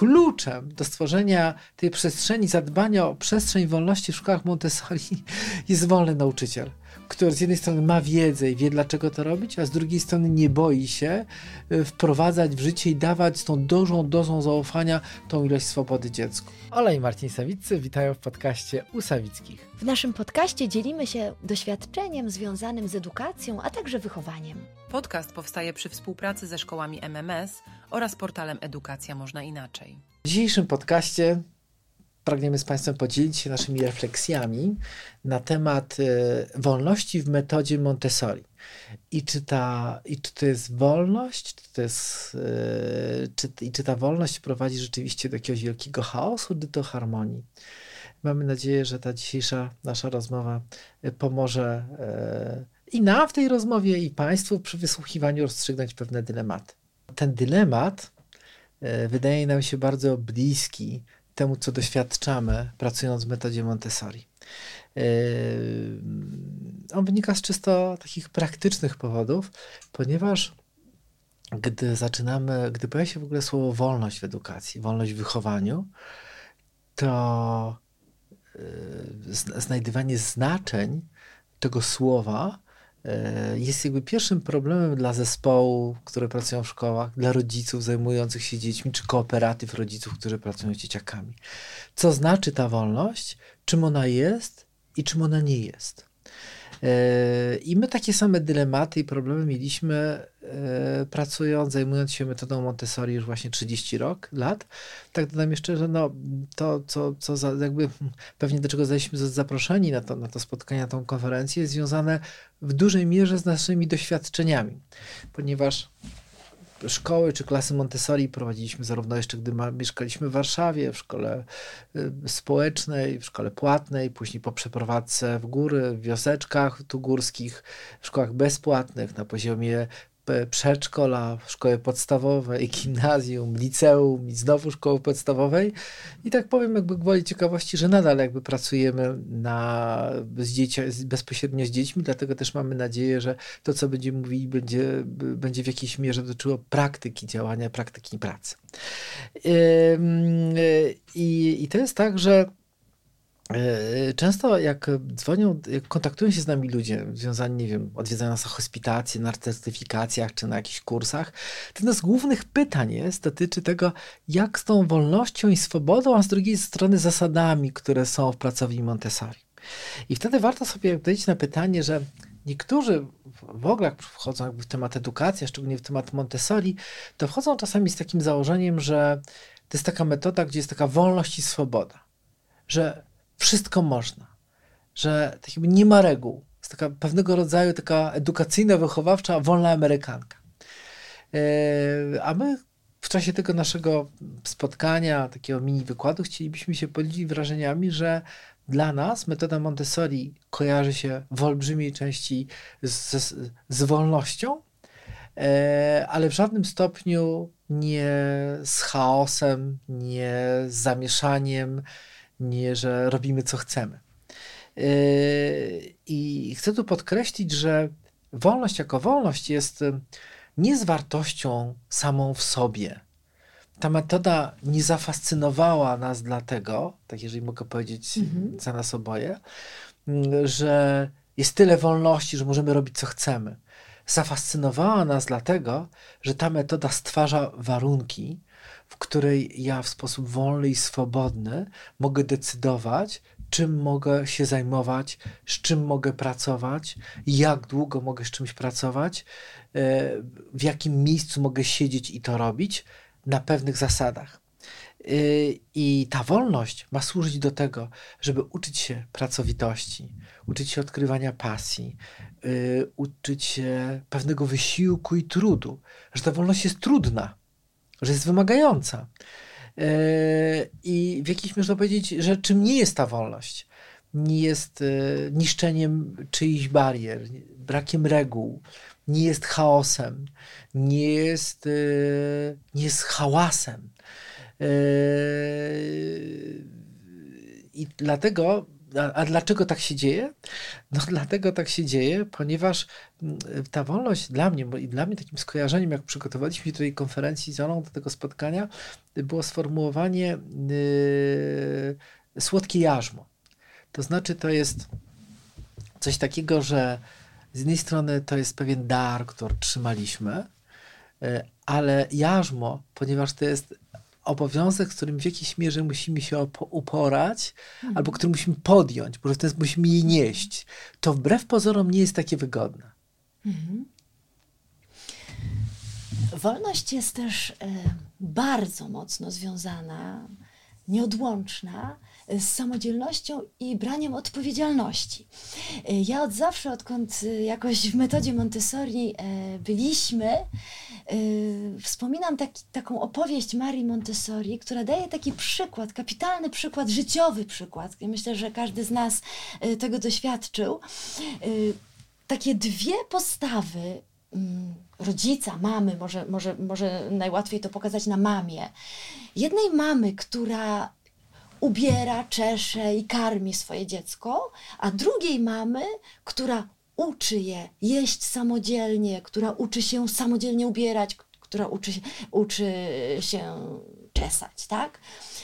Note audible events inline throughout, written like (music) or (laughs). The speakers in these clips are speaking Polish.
kluczem do stworzenia tej przestrzeni, zadbania o przestrzeń wolności w szkołach Montessori (laughs) jest wolny nauczyciel który z jednej strony ma wiedzę i wie, dlaczego to robić, a z drugiej strony nie boi się y, wprowadzać w życie i dawać z tą dużą dozą zaufania tą ilość swobody dziecku. Ola i Marcin Sawiccy witają w podcaście u Sawickich. W naszym podcaście dzielimy się doświadczeniem związanym z edukacją, a także wychowaniem. Podcast powstaje przy współpracy ze szkołami MMS oraz portalem Edukacja Można Inaczej. W dzisiejszym podcaście pragniemy z Państwem podzielić się naszymi refleksjami na temat e, wolności w metodzie Montessori. I czy, ta, i czy to jest wolność, czy, to jest, e, czy, i czy ta wolność prowadzi rzeczywiście do jakiegoś wielkiego chaosu, czy do harmonii. Mamy nadzieję, że ta dzisiejsza nasza rozmowa e, pomoże i nam w tej rozmowie, i Państwu przy wysłuchiwaniu rozstrzygnąć pewne dylematy. Ten dylemat wydaje nam się bardzo bliski temu, co doświadczamy, pracując w metodzie Montessori. Yy, on wynika z czysto takich praktycznych powodów, ponieważ gdy zaczynamy, gdy pojawia się w ogóle słowo wolność w edukacji, wolność w wychowaniu, to yy, znajdywanie znaczeń tego słowa jest jakby pierwszym problemem dla zespołu, które pracują w szkołach, dla rodziców zajmujących się dziećmi, czy kooperatyw rodziców, którzy pracują z dzieciakami. Co znaczy ta wolność, czym ona jest i czym ona nie jest. E, I my takie same dylematy i problemy mieliśmy e, pracując, zajmując się metodą Montessori już właśnie 30 rok, lat. Tak dodam jeszcze, że no, to, co, co za, jakby pewnie do czego zostaliśmy zaproszeni na to, na to spotkanie, na tą konferencję, jest związane w dużej mierze z naszymi doświadczeniami, ponieważ szkoły czy klasy Montessori prowadziliśmy zarówno jeszcze, gdy mieszkaliśmy w Warszawie, w szkole y, społecznej, w szkole płatnej, później po przeprowadzce w góry, w wioseczkach tu górskich, w szkołach bezpłatnych na poziomie przedszkola, szkoły podstawowej, gimnazjum, liceum i znowu szkoły podstawowej. I tak powiem jakby gwoli ciekawości, że nadal jakby pracujemy na, z dzieci, bezpośrednio z dziećmi, dlatego też mamy nadzieję, że to, co będziemy mówili, będzie, będzie w jakiejś mierze dotyczyło praktyki działania, praktyki pracy. I, i to jest tak, że często jak dzwonią, jak kontaktują się z nami ludzie związani, nie wiem, odwiedzają nas na hospitacje, na certyfikacjach czy na jakichś kursach, to jedno z głównych pytań jest, dotyczy tego, jak z tą wolnością i swobodą, a z drugiej strony zasadami, które są w pracowni Montessori. I wtedy warto sobie odpowiedzieć na pytanie, że niektórzy w ogóle jak wchodzą w temat edukacji, szczególnie w temat Montessori, to wchodzą czasami z takim założeniem, że to jest taka metoda, gdzie jest taka wolność i swoboda. Że wszystko można, że tak jakby nie ma reguł. Jest taka pewnego rodzaju taka edukacyjna, wychowawcza, wolna amerykanka. E, a my w czasie tego naszego spotkania, takiego mini wykładu, chcielibyśmy się podzielić wrażeniami, że dla nas metoda Montessori kojarzy się w olbrzymiej części z, z, z wolnością, e, ale w żadnym stopniu nie z chaosem, nie z zamieszaniem, nie że robimy co chcemy. Yy, I chcę tu podkreślić, że wolność jako wolność jest yy, nie z wartością samą w sobie. Ta metoda nie zafascynowała nas dlatego, tak jeżeli mogę powiedzieć mhm. za nas oboje, yy, że jest tyle wolności, że możemy robić co chcemy. Zafascynowała nas dlatego, że ta metoda stwarza warunki, w której ja w sposób wolny i swobodny mogę decydować, czym mogę się zajmować, z czym mogę pracować, jak długo mogę z czymś pracować, e, w jakim miejscu mogę siedzieć i to robić na pewnych zasadach. E, I ta wolność ma służyć do tego, żeby uczyć się pracowitości, uczyć się odkrywania pasji, e, uczyć się pewnego wysiłku i trudu, że ta wolność jest trudna że jest wymagająca. E, I w jakiś można powiedzieć, że czym nie jest ta wolność? Nie jest e, niszczeniem czyichś barier, brakiem reguł, nie jest chaosem, nie jest, e, nie jest hałasem. I dlatego a, a, dlaczego tak się dzieje? No (laughs) dlatego tak się dzieje, ponieważ mm, ta wolność dla mnie, bo i dla mnie takim skojarzeniem, jak przygotowaliśmy się do tej konferencji z do tego spotkania, było sformułowanie yy, słodkie jarzmo. To znaczy to jest coś takiego, że z jednej strony to jest pewien dar, który trzymaliśmy, yy, ale jarzmo, ponieważ to jest obowiązek, z którym w jakiejś mierze musimy się uporać, mhm. albo który musimy podjąć, bo wtedy musimy je nieść, to wbrew pozorom nie jest takie wygodne. Mhm. Wolność jest też y, bardzo mocno związana, nieodłączna z samodzielnością i braniem odpowiedzialności. E, ja od zawsze, odkąd e, jakoś w metodzie Montessori byliśmy, wspominam taki, taką opowieść Marii Montessori, która daje taki przykład, kapitalny przykład, życiowy przykład. Myślę, że każdy z nas tego doświadczył. Takie dwie postawy mm, rodzica, mamy, może, może, może najłatwiej to pokazać na mamie. Jednej mamy, która ubiera, czesze i karmi swoje dziecko, a drugiej mamy, która uczy je jeść samodzielnie, która uczy się samodzielnie ubierać, która uczy, uczy się czesać, tak?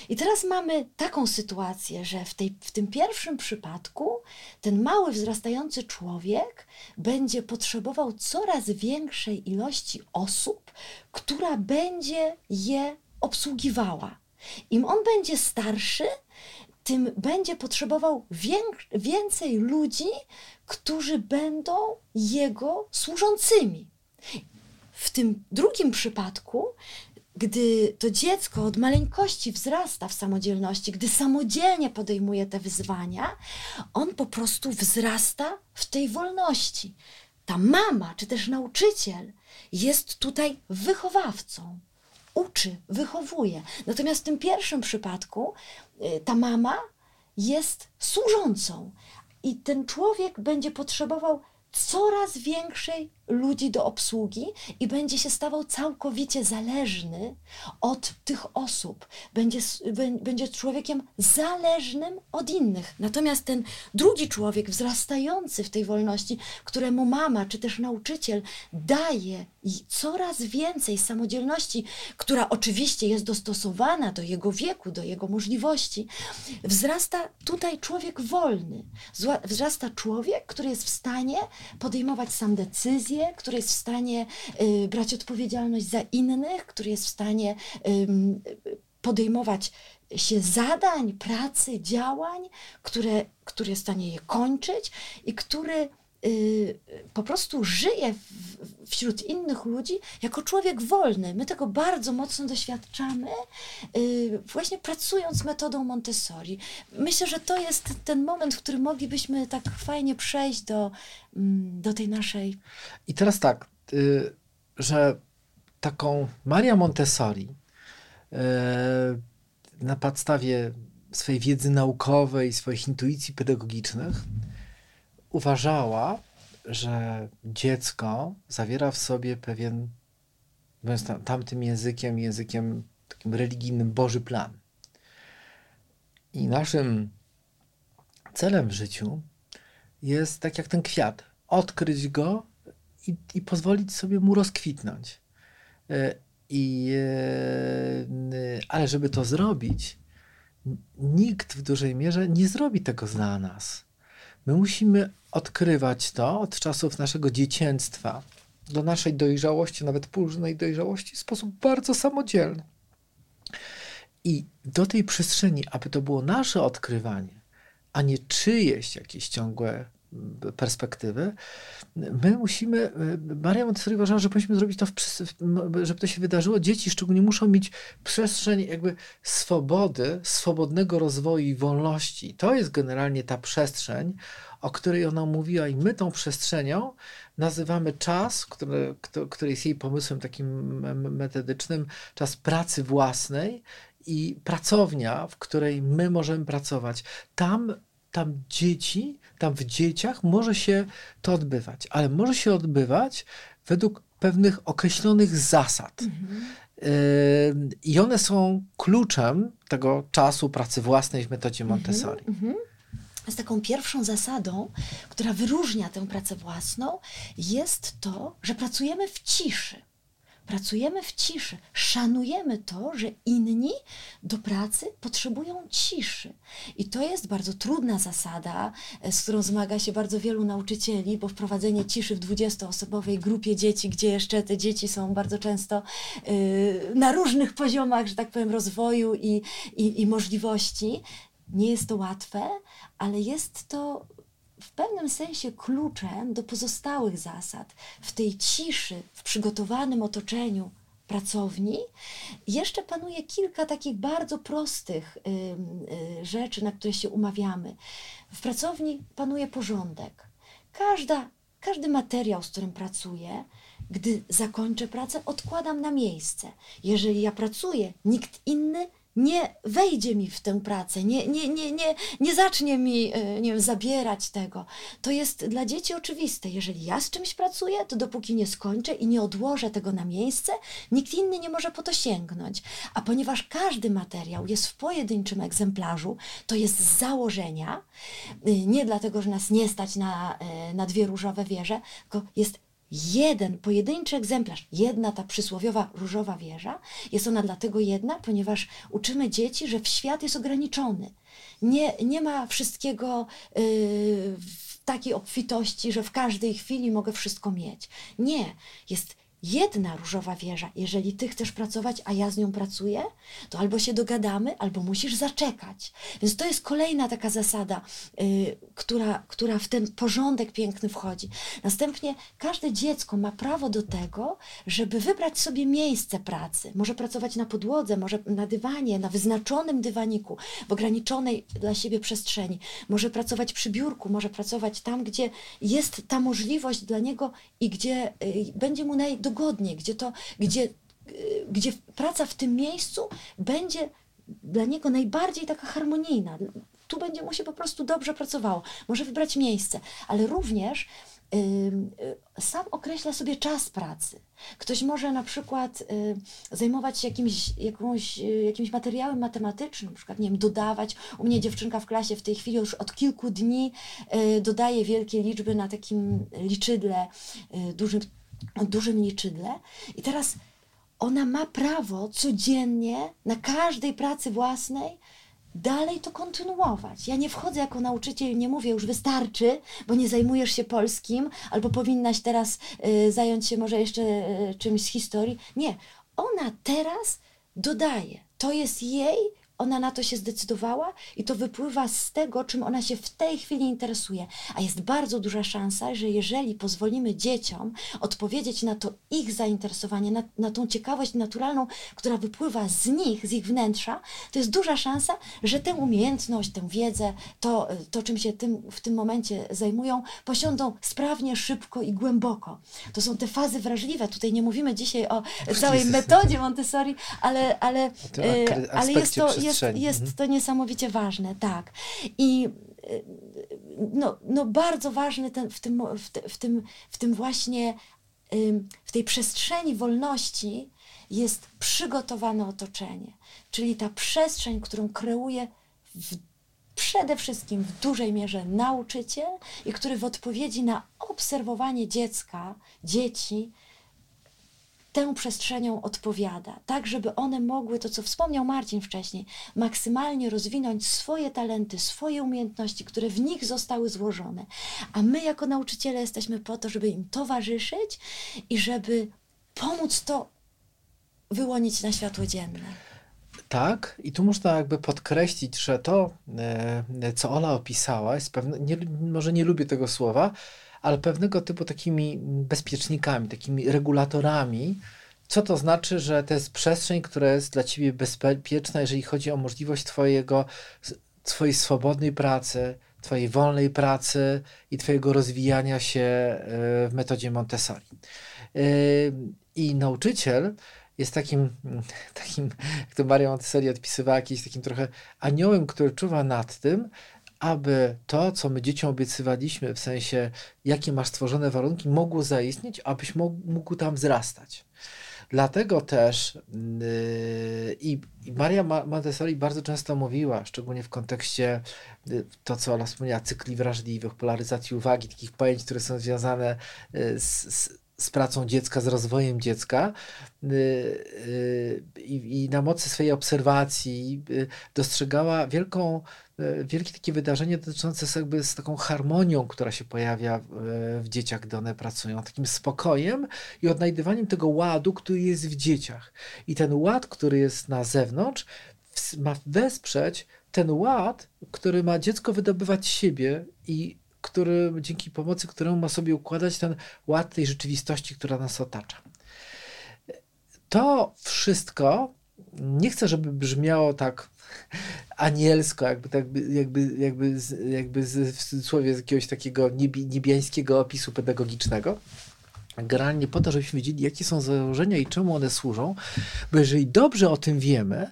I teraz mamy taką sytuację, że w, tej, w tym pierwszym przypadku ten mały, wzrastający człowiek będzie potrzebował coraz większej ilości osób, która będzie je obsługiwała. Im on będzie starszy, tym będzie potrzebował więcej ludzi, którzy będą jego służącymi. W tym drugim przypadku, gdy to dziecko od maleńkości wzrasta w samodzielności, gdy samodzielnie podejmuje te wyzwania, on po prostu wzrasta w tej wolności. Ta mama, czy też nauczyciel jest tutaj wychowawcą uczy, wychowuje. Natomiast w tym pierwszym przypadku y, ta mama jest służącą i ten człowiek będzie potrzebował coraz większej ludzi do obsługi i będzie się stawał całkowicie zależny od tych osób. Będzie, będzie człowiekiem zależnym od innych. Natomiast ten drugi człowiek, wzrastający w tej wolności, któremu mama czy też nauczyciel daje coraz więcej samodzielności, która oczywiście jest dostosowana do jego wieku, do jego możliwości, wzrasta tutaj człowiek wolny. Wzrasta człowiek, który jest w stanie podejmować sam decyzje, który jest w stanie y, brać odpowiedzialność za innych, który jest w stanie podejmować się zadań, pracy, działań, które, który jest w stanie je kończyć i który y, po prostu żyje wśród innych ludzi jako człowiek wolny. My tego bardzo mocno doświadczamy, y, właśnie pracując metodą Montessori. Myślę, że to jest ten moment, w którym moglibyśmy tak fajnie przejść do, mm, do tej naszej. I teraz tak, y, że taką Maria Montessori y, na podstawie swojej wiedzy naukowej, swoich intuicji pedagogicznych uważała, że dziecko zawiera w sobie pewien, mówiąc tamtym językiem, językiem takim religijnym, Boży plan. I naszym celem w życiu jest tak jak ten kwiat, odkryć go i, i pozwolić sobie mu rozkwitnąć. E, I, e, ale żeby to zrobić, nikt w dużej mierze nie zrobi tego za nas. My musimy odkrywać to od czasów naszego dzieciństwa do naszej dojrzałości, nawet późnej dojrzałości, w sposób bardzo samodzielny. I do tej przestrzeni, aby to było nasze odkrywanie, a nie czyjeś jakieś ciągłe perspektywy, my musimy, Maria Montessori uważała, że powinniśmy zrobić to, w, żeby to się wydarzyło. Dzieci szczególnie muszą mieć przestrzeń jakby swobody, swobodnego rozwoju i wolności. To jest generalnie ta przestrzeń, o której ona mówiła i my tą przestrzenią nazywamy czas, który, który jest jej pomysłem takim metodycznym, czas pracy własnej i pracownia, w której my możemy pracować. Tam, tam dzieci tam w dzieciach może się to odbywać, ale może się odbywać według pewnych określonych zasad. Mhm. I one są kluczem tego czasu pracy własnej w metodzie mhm, Montessori. Mhm. z taką pierwszą zasadą, która wyróżnia tę pracę własną, jest to, że pracujemy w ciszy. Pracujemy w ciszy, szanujemy to, że inni do pracy potrzebują ciszy. I to jest bardzo trudna zasada, e, z którą zmaga się bardzo wielu nauczycieli, bo wprowadzenie ciszy w 20-osobowej grupie dzieci, gdzie jeszcze te dzieci są bardzo często yy, na różnych poziomach, że tak powiem, rozwoju i, i, i możliwości, nie jest to łatwe, ale jest to w pewnym sensie kluczem do pozostałych zasad. W tej ciszy, w przygotowanym otoczeniu pracowni jeszcze panuje kilka takich bardzo prostych y, y, rzeczy, na które się umawiamy. W pracowni panuje porządek. Każda, każdy materiał, z którym pracuję, gdy zakończę pracę, odkładam na miejsce. Jeżeli ja pracuję, nikt inny nie wejdzie mi w tę pracę, nie, nie, nie, nie, nie zacznie mi e, nie wiem, zabierać tego. To jest dla dzieci oczywiste. Jeżeli ja z czymś pracuję, to dopóki nie skończę i nie odłożę tego na miejsce, nikt inny nie może po to sięgnąć. A ponieważ każdy materiał jest w pojedynczym egzemplarzu, to jest z założenia, e, nie dlatego, że nas nie stać na, e, na dwie różowe wieże, tylko jest jeden pojedynczy egzemplarz, jedna ta przysłowiowa różowa wieża, jest ona dlatego jedna, ponieważ uczymy dzieci, że świat jest ograniczony. Nie, nie ma wszystkiego yy, w takiej obfitości, że w każdej chwili mogę wszystko mieć. Nie, jest jedna różowa wieża. Jeżeli ty chcesz pracować, a ja z nią pracuję, to albo się dogadamy, albo musisz zaczekać. Więc to jest kolejna taka zasada, yy, która, która w ten porządek piękny wchodzi. Następnie każde dziecko ma prawo do tego, żeby wybrać sobie miejsce pracy. Może pracować na podłodze, może na dywanie, na wyznaczonym dywaniku, w ograniczonej dla siebie przestrzeni. Może pracować przy biurku, może pracować tam, gdzie jest ta możliwość dla niego i gdzie yy, będzie mu naj dogodnie, gdzie, to, gdzie, gdzie praca w tym miejscu będzie dla niego najbardziej taka harmonijna. Tu będzie mu się po prostu dobrze pracowało. Może wybrać miejsce, ale również y, sam określa sobie czas pracy. Ktoś może na przykład y, zajmować się jakimś, jakąś, y, jakimś materiałem matematycznym, na przykład, nie wiem, dodawać. U mnie dziewczynka w klasie w tej chwili już od kilku dni dodaje wielkie liczby na takim liczydle dużym o dużym liczydle i teraz ona ma prawo codziennie na każdej pracy własnej dalej to kontynuować. Ja nie wchodzę jako nauczyciel, nie mówię już wystarczy, bo nie zajmujesz się polskim, albo powinnaś teraz y, zająć się może jeszcze y, czymś z historii. Nie, ona teraz dodaje. To jest jej ona na to się zdecydowała i to wypływa z tego, czym ona się w tej chwili interesuje. A jest bardzo duża szansa, że jeżeli pozwolimy dzieciom odpowiedzieć na to ich zainteresowanie, na, na tą ciekawość naturalną, która wypływa z nich, z ich wnętrza, to jest duża szansa, że tę umiejętność, tę wiedzę, to, to czym się tym, w tym momencie zajmują, posiądą sprawnie, szybko i głęboko. To są te fazy wrażliwe. Tutaj nie mówimy dzisiaj o całej metodzie Montessori, ale, ale, e, ale jest to jest, jest mhm. to niesamowicie ważne, tak. I y, no, no bardzo ważny ten, w, tym, w, w, tym, w tym właśnie, w tej przestrzeni wolności jest przygotowane otoczenie, czyli ta przestrzeń, którą kreuje w, przede wszystkim w dużej mierze nauczyciel i który w odpowiedzi na obserwowanie dziecka, dzieci, tę przestrzenią odpowiada, tak żeby one mogły, to co wspomniał Marcin wcześniej, maksymalnie rozwinąć swoje talenty, swoje umiejętności, które w nich zostały złożone. A my jako nauczyciele jesteśmy po to, żeby im towarzyszyć i żeby pomóc to wyłonić na światło dzienne. Tak, i tu można jakby podkreślić, że to, e, co Ola opisała, jest pewne, nie, może nie lubię tego słowa, ale pewnego typu takimi bezpiecznikami, takimi regulatorami. Co to znaczy, że to jest przestrzeń, która jest dla ciebie bezpieczna, jeżeli chodzi o możliwość twojego, twojej swobodnej pracy, twojej wolnej pracy i twojego rozwijania się e, w metodzie Montessori. E, I nauczyciel jest takim, (laughs) takim jak to Maria Montessori odpisywała, jakimś takim trochę aniołem, który czuwa nad tym, aby to, co my dzieciom obiecywaliśmy, w sensie, jakie masz stworzone warunki, mogło zaistnieć, abyś mógł, tam wzrastać. Dlatego też yy, i, Maria Montessori bardzo często mówiła, szczególnie w kontekście yy, to, co ona wspomniała, cykli wrażliwych, polaryzacji uwagi, takich pojęć, które są związane yy, z, z z pracą dziecka, z rozwojem dziecka y, y, i, na mocy swojej obserwacji y, dostrzegała wielką, wielkie takie wydarzenie dotyczące jakby z taką harmonią, która się pojawia w, w dzieciach, gdy one pracują, takim spokojem i odnajdywaniem tego ładu, który jest w dzieciach. I ten ład, który jest na zewnątrz, ma wesprzeć ten ład, który ma dziecko wydobywać siebie i który, dzięki pomocy któremu ma sobie układać ten ład tej rzeczywistości, która nas otacza. To wszystko nie chcę, żeby brzmiało tak anielsko, jakby, jakby, jakby, jakby, jakby w cudzysłowie z jakiegoś takiego niebiańskiego opisu pedagogicznego. Generalnie po to, żebyśmy wiedzieli, jakie są założenia i czemu one służą, bo jeżeli dobrze o tym wiemy,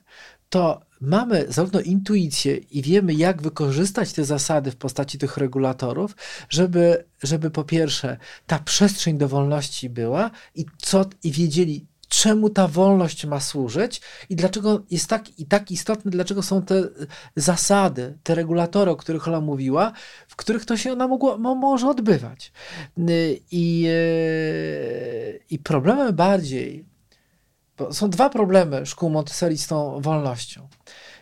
to mamy zarówno intuicję i wiemy, jak wykorzystać te zasady w postaci tych regulatorów, żeby, żeby po pierwsze ta przestrzeń do wolności była i, co, i wiedzieli, czemu ta wolność ma służyć i dlaczego jest tak, i tak istotne, dlaczego są te zasady, te regulatory, o których ona mówiła, w których to się ona mogło, może odbywać. I, e, i problemem bardziej są dwa problemy szkół Montessori z tą wolnością.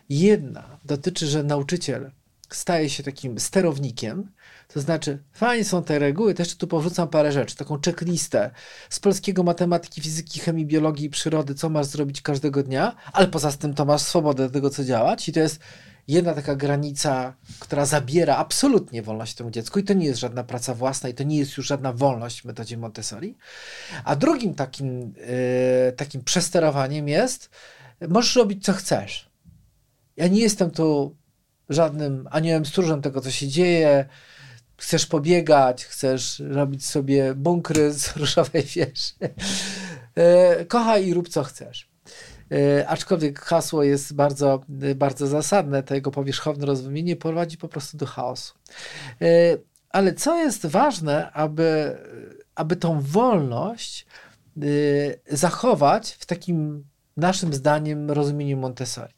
Jedna dotyczy, że nauczyciel staje się takim sterownikiem, to znaczy, fajnie są te reguły, też tu porzucam parę rzeczy, taką checklistę z polskiego, matematyki, fizyki, chemii, biologii i przyrody, co masz zrobić każdego dnia, ale poza tym to masz swobodę do tego, co działać i to jest jedna taka granica, która zabiera absolutnie wolność temu dziecku i to nie jest żadna praca własna i to nie jest już żadna wolność w metodzie Montessori. A drugim takim, yy, takim przesterowaniem jest, możesz robić co chcesz. Ja nie jestem tu żadnym aniołem stróżem tego, co się dzieje. Chcesz pobiegać, chcesz robić sobie bunkry z (laughs) różowej wieży. Yy, kochaj i rób co chcesz. E, aczkolwiek hasło jest bardzo, e, bardzo zasadne, to jego powierzchowne rozumienie prowadzi po prostu do chaosu. E, ale co jest ważne, aby, aby tą wolność zachować w takim naszym zdaniem rozumieniu Montessori.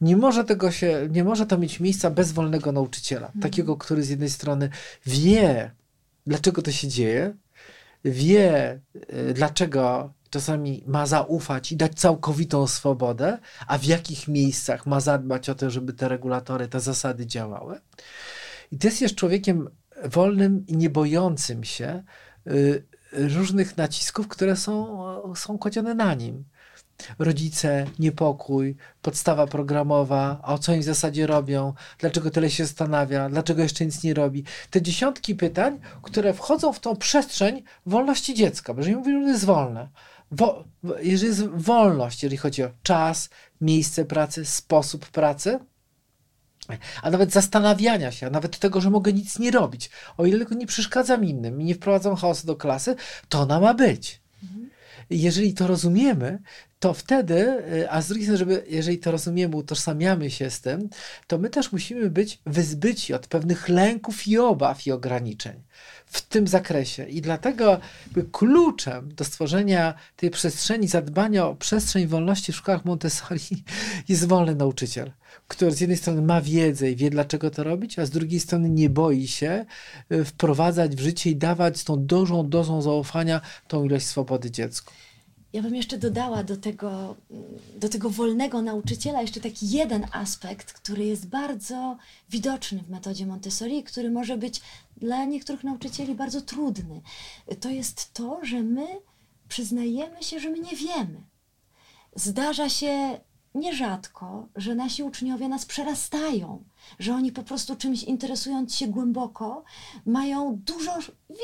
Nie może tego się, nie może to mieć miejsca bez wolnego nauczyciela. Mhm. Takiego, który z jednej strony wie, dlaczego to się dzieje, wie, dlaczego czasami ma zaufać i dać całkowitą swobodę, a w jakich miejscach ma zadbać o to, żeby te regulatory, te zasady działały. I ty jest człowiekiem wolnym i nie bojącym się y, różnych nacisków, które są, są kładzione na nim. Rodzice, niepokój, podstawa programowa, a o co oni w zasadzie robią, dlaczego tyle się zastanawia, dlaczego jeszcze nic nie robi. Te dziesiątki pytań, które wchodzą w tą przestrzeń wolności dziecka, bo jeżeli mówimy, że jest wolne, wo, jeżeli jest wolność, jeżeli chodzi o czas, miejsce pracy, sposób pracy, a nawet zastanawiania się, a nawet tego, że mogę nic nie robić, o ile tylko nie przeszkadzam innym i nie wprowadzam chaosu do klasy, to ona ma być. Mhm. Jeżeli to rozumiemy, to wtedy, y, a z drugiej strony, żeby, jeżeli to rozumiemy, utożsamiamy się z tym, to my też musimy być wyzbyci od pewnych lęków i obaw i ograniczeń w tym zakresie. I dlatego kluczem do stworzenia tej przestrzeni, zadbania o przestrzeń wolności w szkołach Montessori (laughs) jest wolny nauczyciel, który z jednej strony ma wiedzę i wie, dlaczego to robić, a z drugiej strony nie boi się y, wprowadzać w życie i dawać z tą dużą dozą zaufania tą ilość swobody dziecku. Ja bym jeszcze dodała do tego, do tego wolnego nauczyciela jeszcze taki jeden aspekt, który jest bardzo widoczny w metodzie Montessori, który może być dla niektórych nauczycieli bardzo trudny. To jest to, że my przyznajemy się, że my nie wiemy. Zdarza się nierzadko, że nasi uczniowie nas przerastają, że oni po prostu czymś interesując się głęboko, mają dużo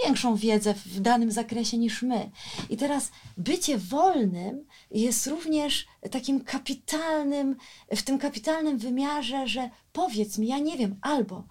większą wiedzę w danym zakresie niż my. I teraz bycie wolnym jest również takim kapitalnym, w tym kapitalnym wymiarze, że powiedz mi, ja nie wiem, albo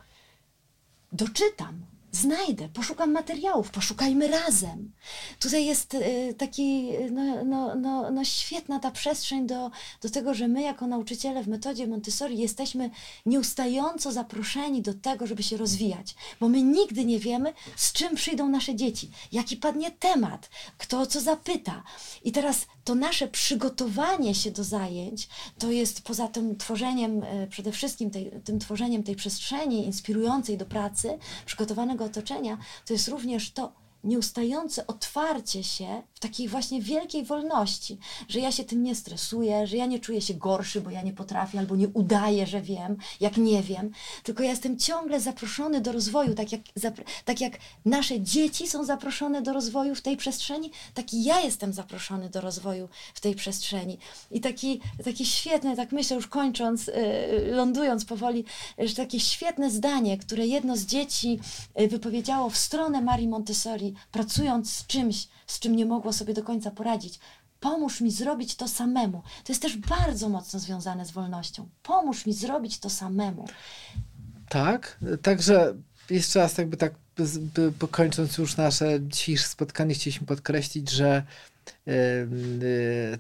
doczytam, znajdę, poszukam materiałów, poszukajmy razem. Tutaj jest y, taki, no, no, no, no świetna ta przestrzeń do, do tego, że my jako nauczyciele w metodzie Montessori jesteśmy nieustająco zaproszeni do tego, żeby się rozwijać, bo my nigdy nie wiemy, z czym przyjdą nasze dzieci, jaki padnie temat, kto co zapyta. I teraz to nasze przygotowanie się do zajęć, to jest poza tym tworzeniem, e, przede wszystkim tej, tym tworzeniem tej przestrzeni inspirującej do pracy, przygotowanego otoczenia, to jest również to, nieustające otwarcie się w takiej właśnie wielkiej wolności, że ja się tym nie stresuję, że ja nie czuję się gorszy, bo ja nie potrafię albo nie udaję, że wiem, jak nie wiem, tylko ja jestem ciągle zaproszony do rozwoju, tak jak, tak jak nasze dzieci są zaproszone do rozwoju w tej przestrzeni, tak i ja jestem zaproszony do rozwoju w tej przestrzeni. I taki, taki świetny, tak myślę już kończąc, yy, lądując powoli, że takie świetne zdanie, które jedno z dzieci yy, wypowiedziało w stronę Marii Montessori, pracując z czymś, z czym nie mogło sobie do końca poradzić, pomóż mi zrobić to samemu. To jest też bardzo mocno związane z wolnością. Pomóż mi zrobić to samemu. Tak, także jeszcze raz jakby tak kończąc już nasze dzisiejsze spotkanie, chcieliśmy podkreślić, że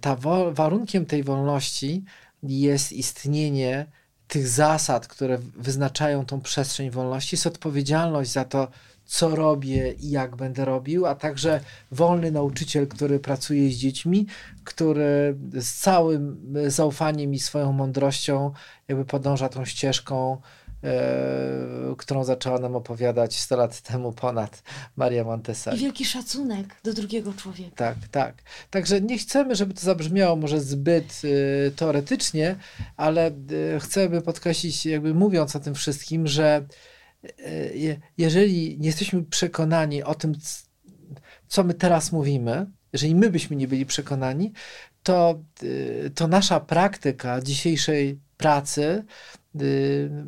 ta warunkiem tej wolności jest istnienie tych zasad, które wyznaczają tą przestrzeń wolności, jest odpowiedzialność za to, co robię i jak będę robił, a także wolny nauczyciel, który pracuje z dziećmi, który z całym zaufaniem i swoją mądrością jakby podąża tą ścieżką, e, którą zaczęła nam opowiadać 100 lat temu ponad Maria Montessori. I wielki szacunek do drugiego człowieka. Tak, tak. Także nie chcemy, żeby to zabrzmiało może zbyt e, teoretycznie, ale e, chcemy podkreślić, jakby mówiąc o tym wszystkim, że E, jeżeli nie jesteśmy przekonani o tym, co my teraz mówimy, jeżeli my byśmy nie byli przekonani, to, e, to nasza praktyka dzisiejszej pracy e,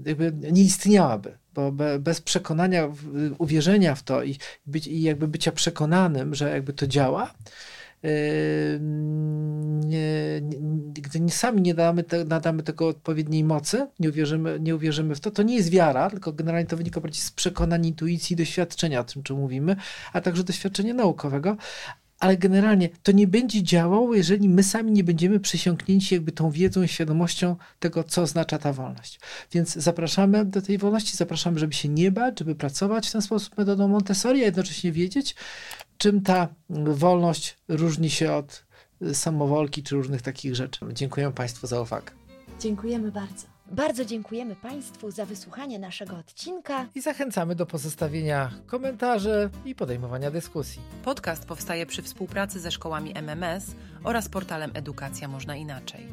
jakby nie istniałaby. Bo bez przekonania, uwierzenia w to i, być, i jakby bycia przekonanym, że jakby to działa, nie, gdy sami nie damy te, nadamy tego odpowiedniej mocy, nie uwierzymy, nie uwierzymy w to, to nie jest wiara, tylko generalnie to wynika bardziej z przekonań, intuicji, doświadczenia, o tym, czym mówimy, a także doświadczenia naukowego. Ale generalnie to nie będzie działało, jeżeli my sami nie będziemy przysiągnięci jakby tą wiedzą i świadomością tego, co oznacza ta wolność. Więc zapraszamy do tej wolności, zapraszamy, żeby się nie bać, żeby pracować w ten sposób metodą Montessori, a jednocześnie wiedzieć, czym ta wolność różni się od samowolki czy różnych takich rzeczy. Dziękuję Państwu za uwagę. Dziękujemy bardzo. Bardzo dziękujemy Państwu za wysłuchanie naszego odcinka i zachęcamy do pozostawienia komentarzy i podejmowania dyskusji. Podcast powstaje przy współpracy ze szkołami MMS oraz portalem Edukacja Można Inaczej.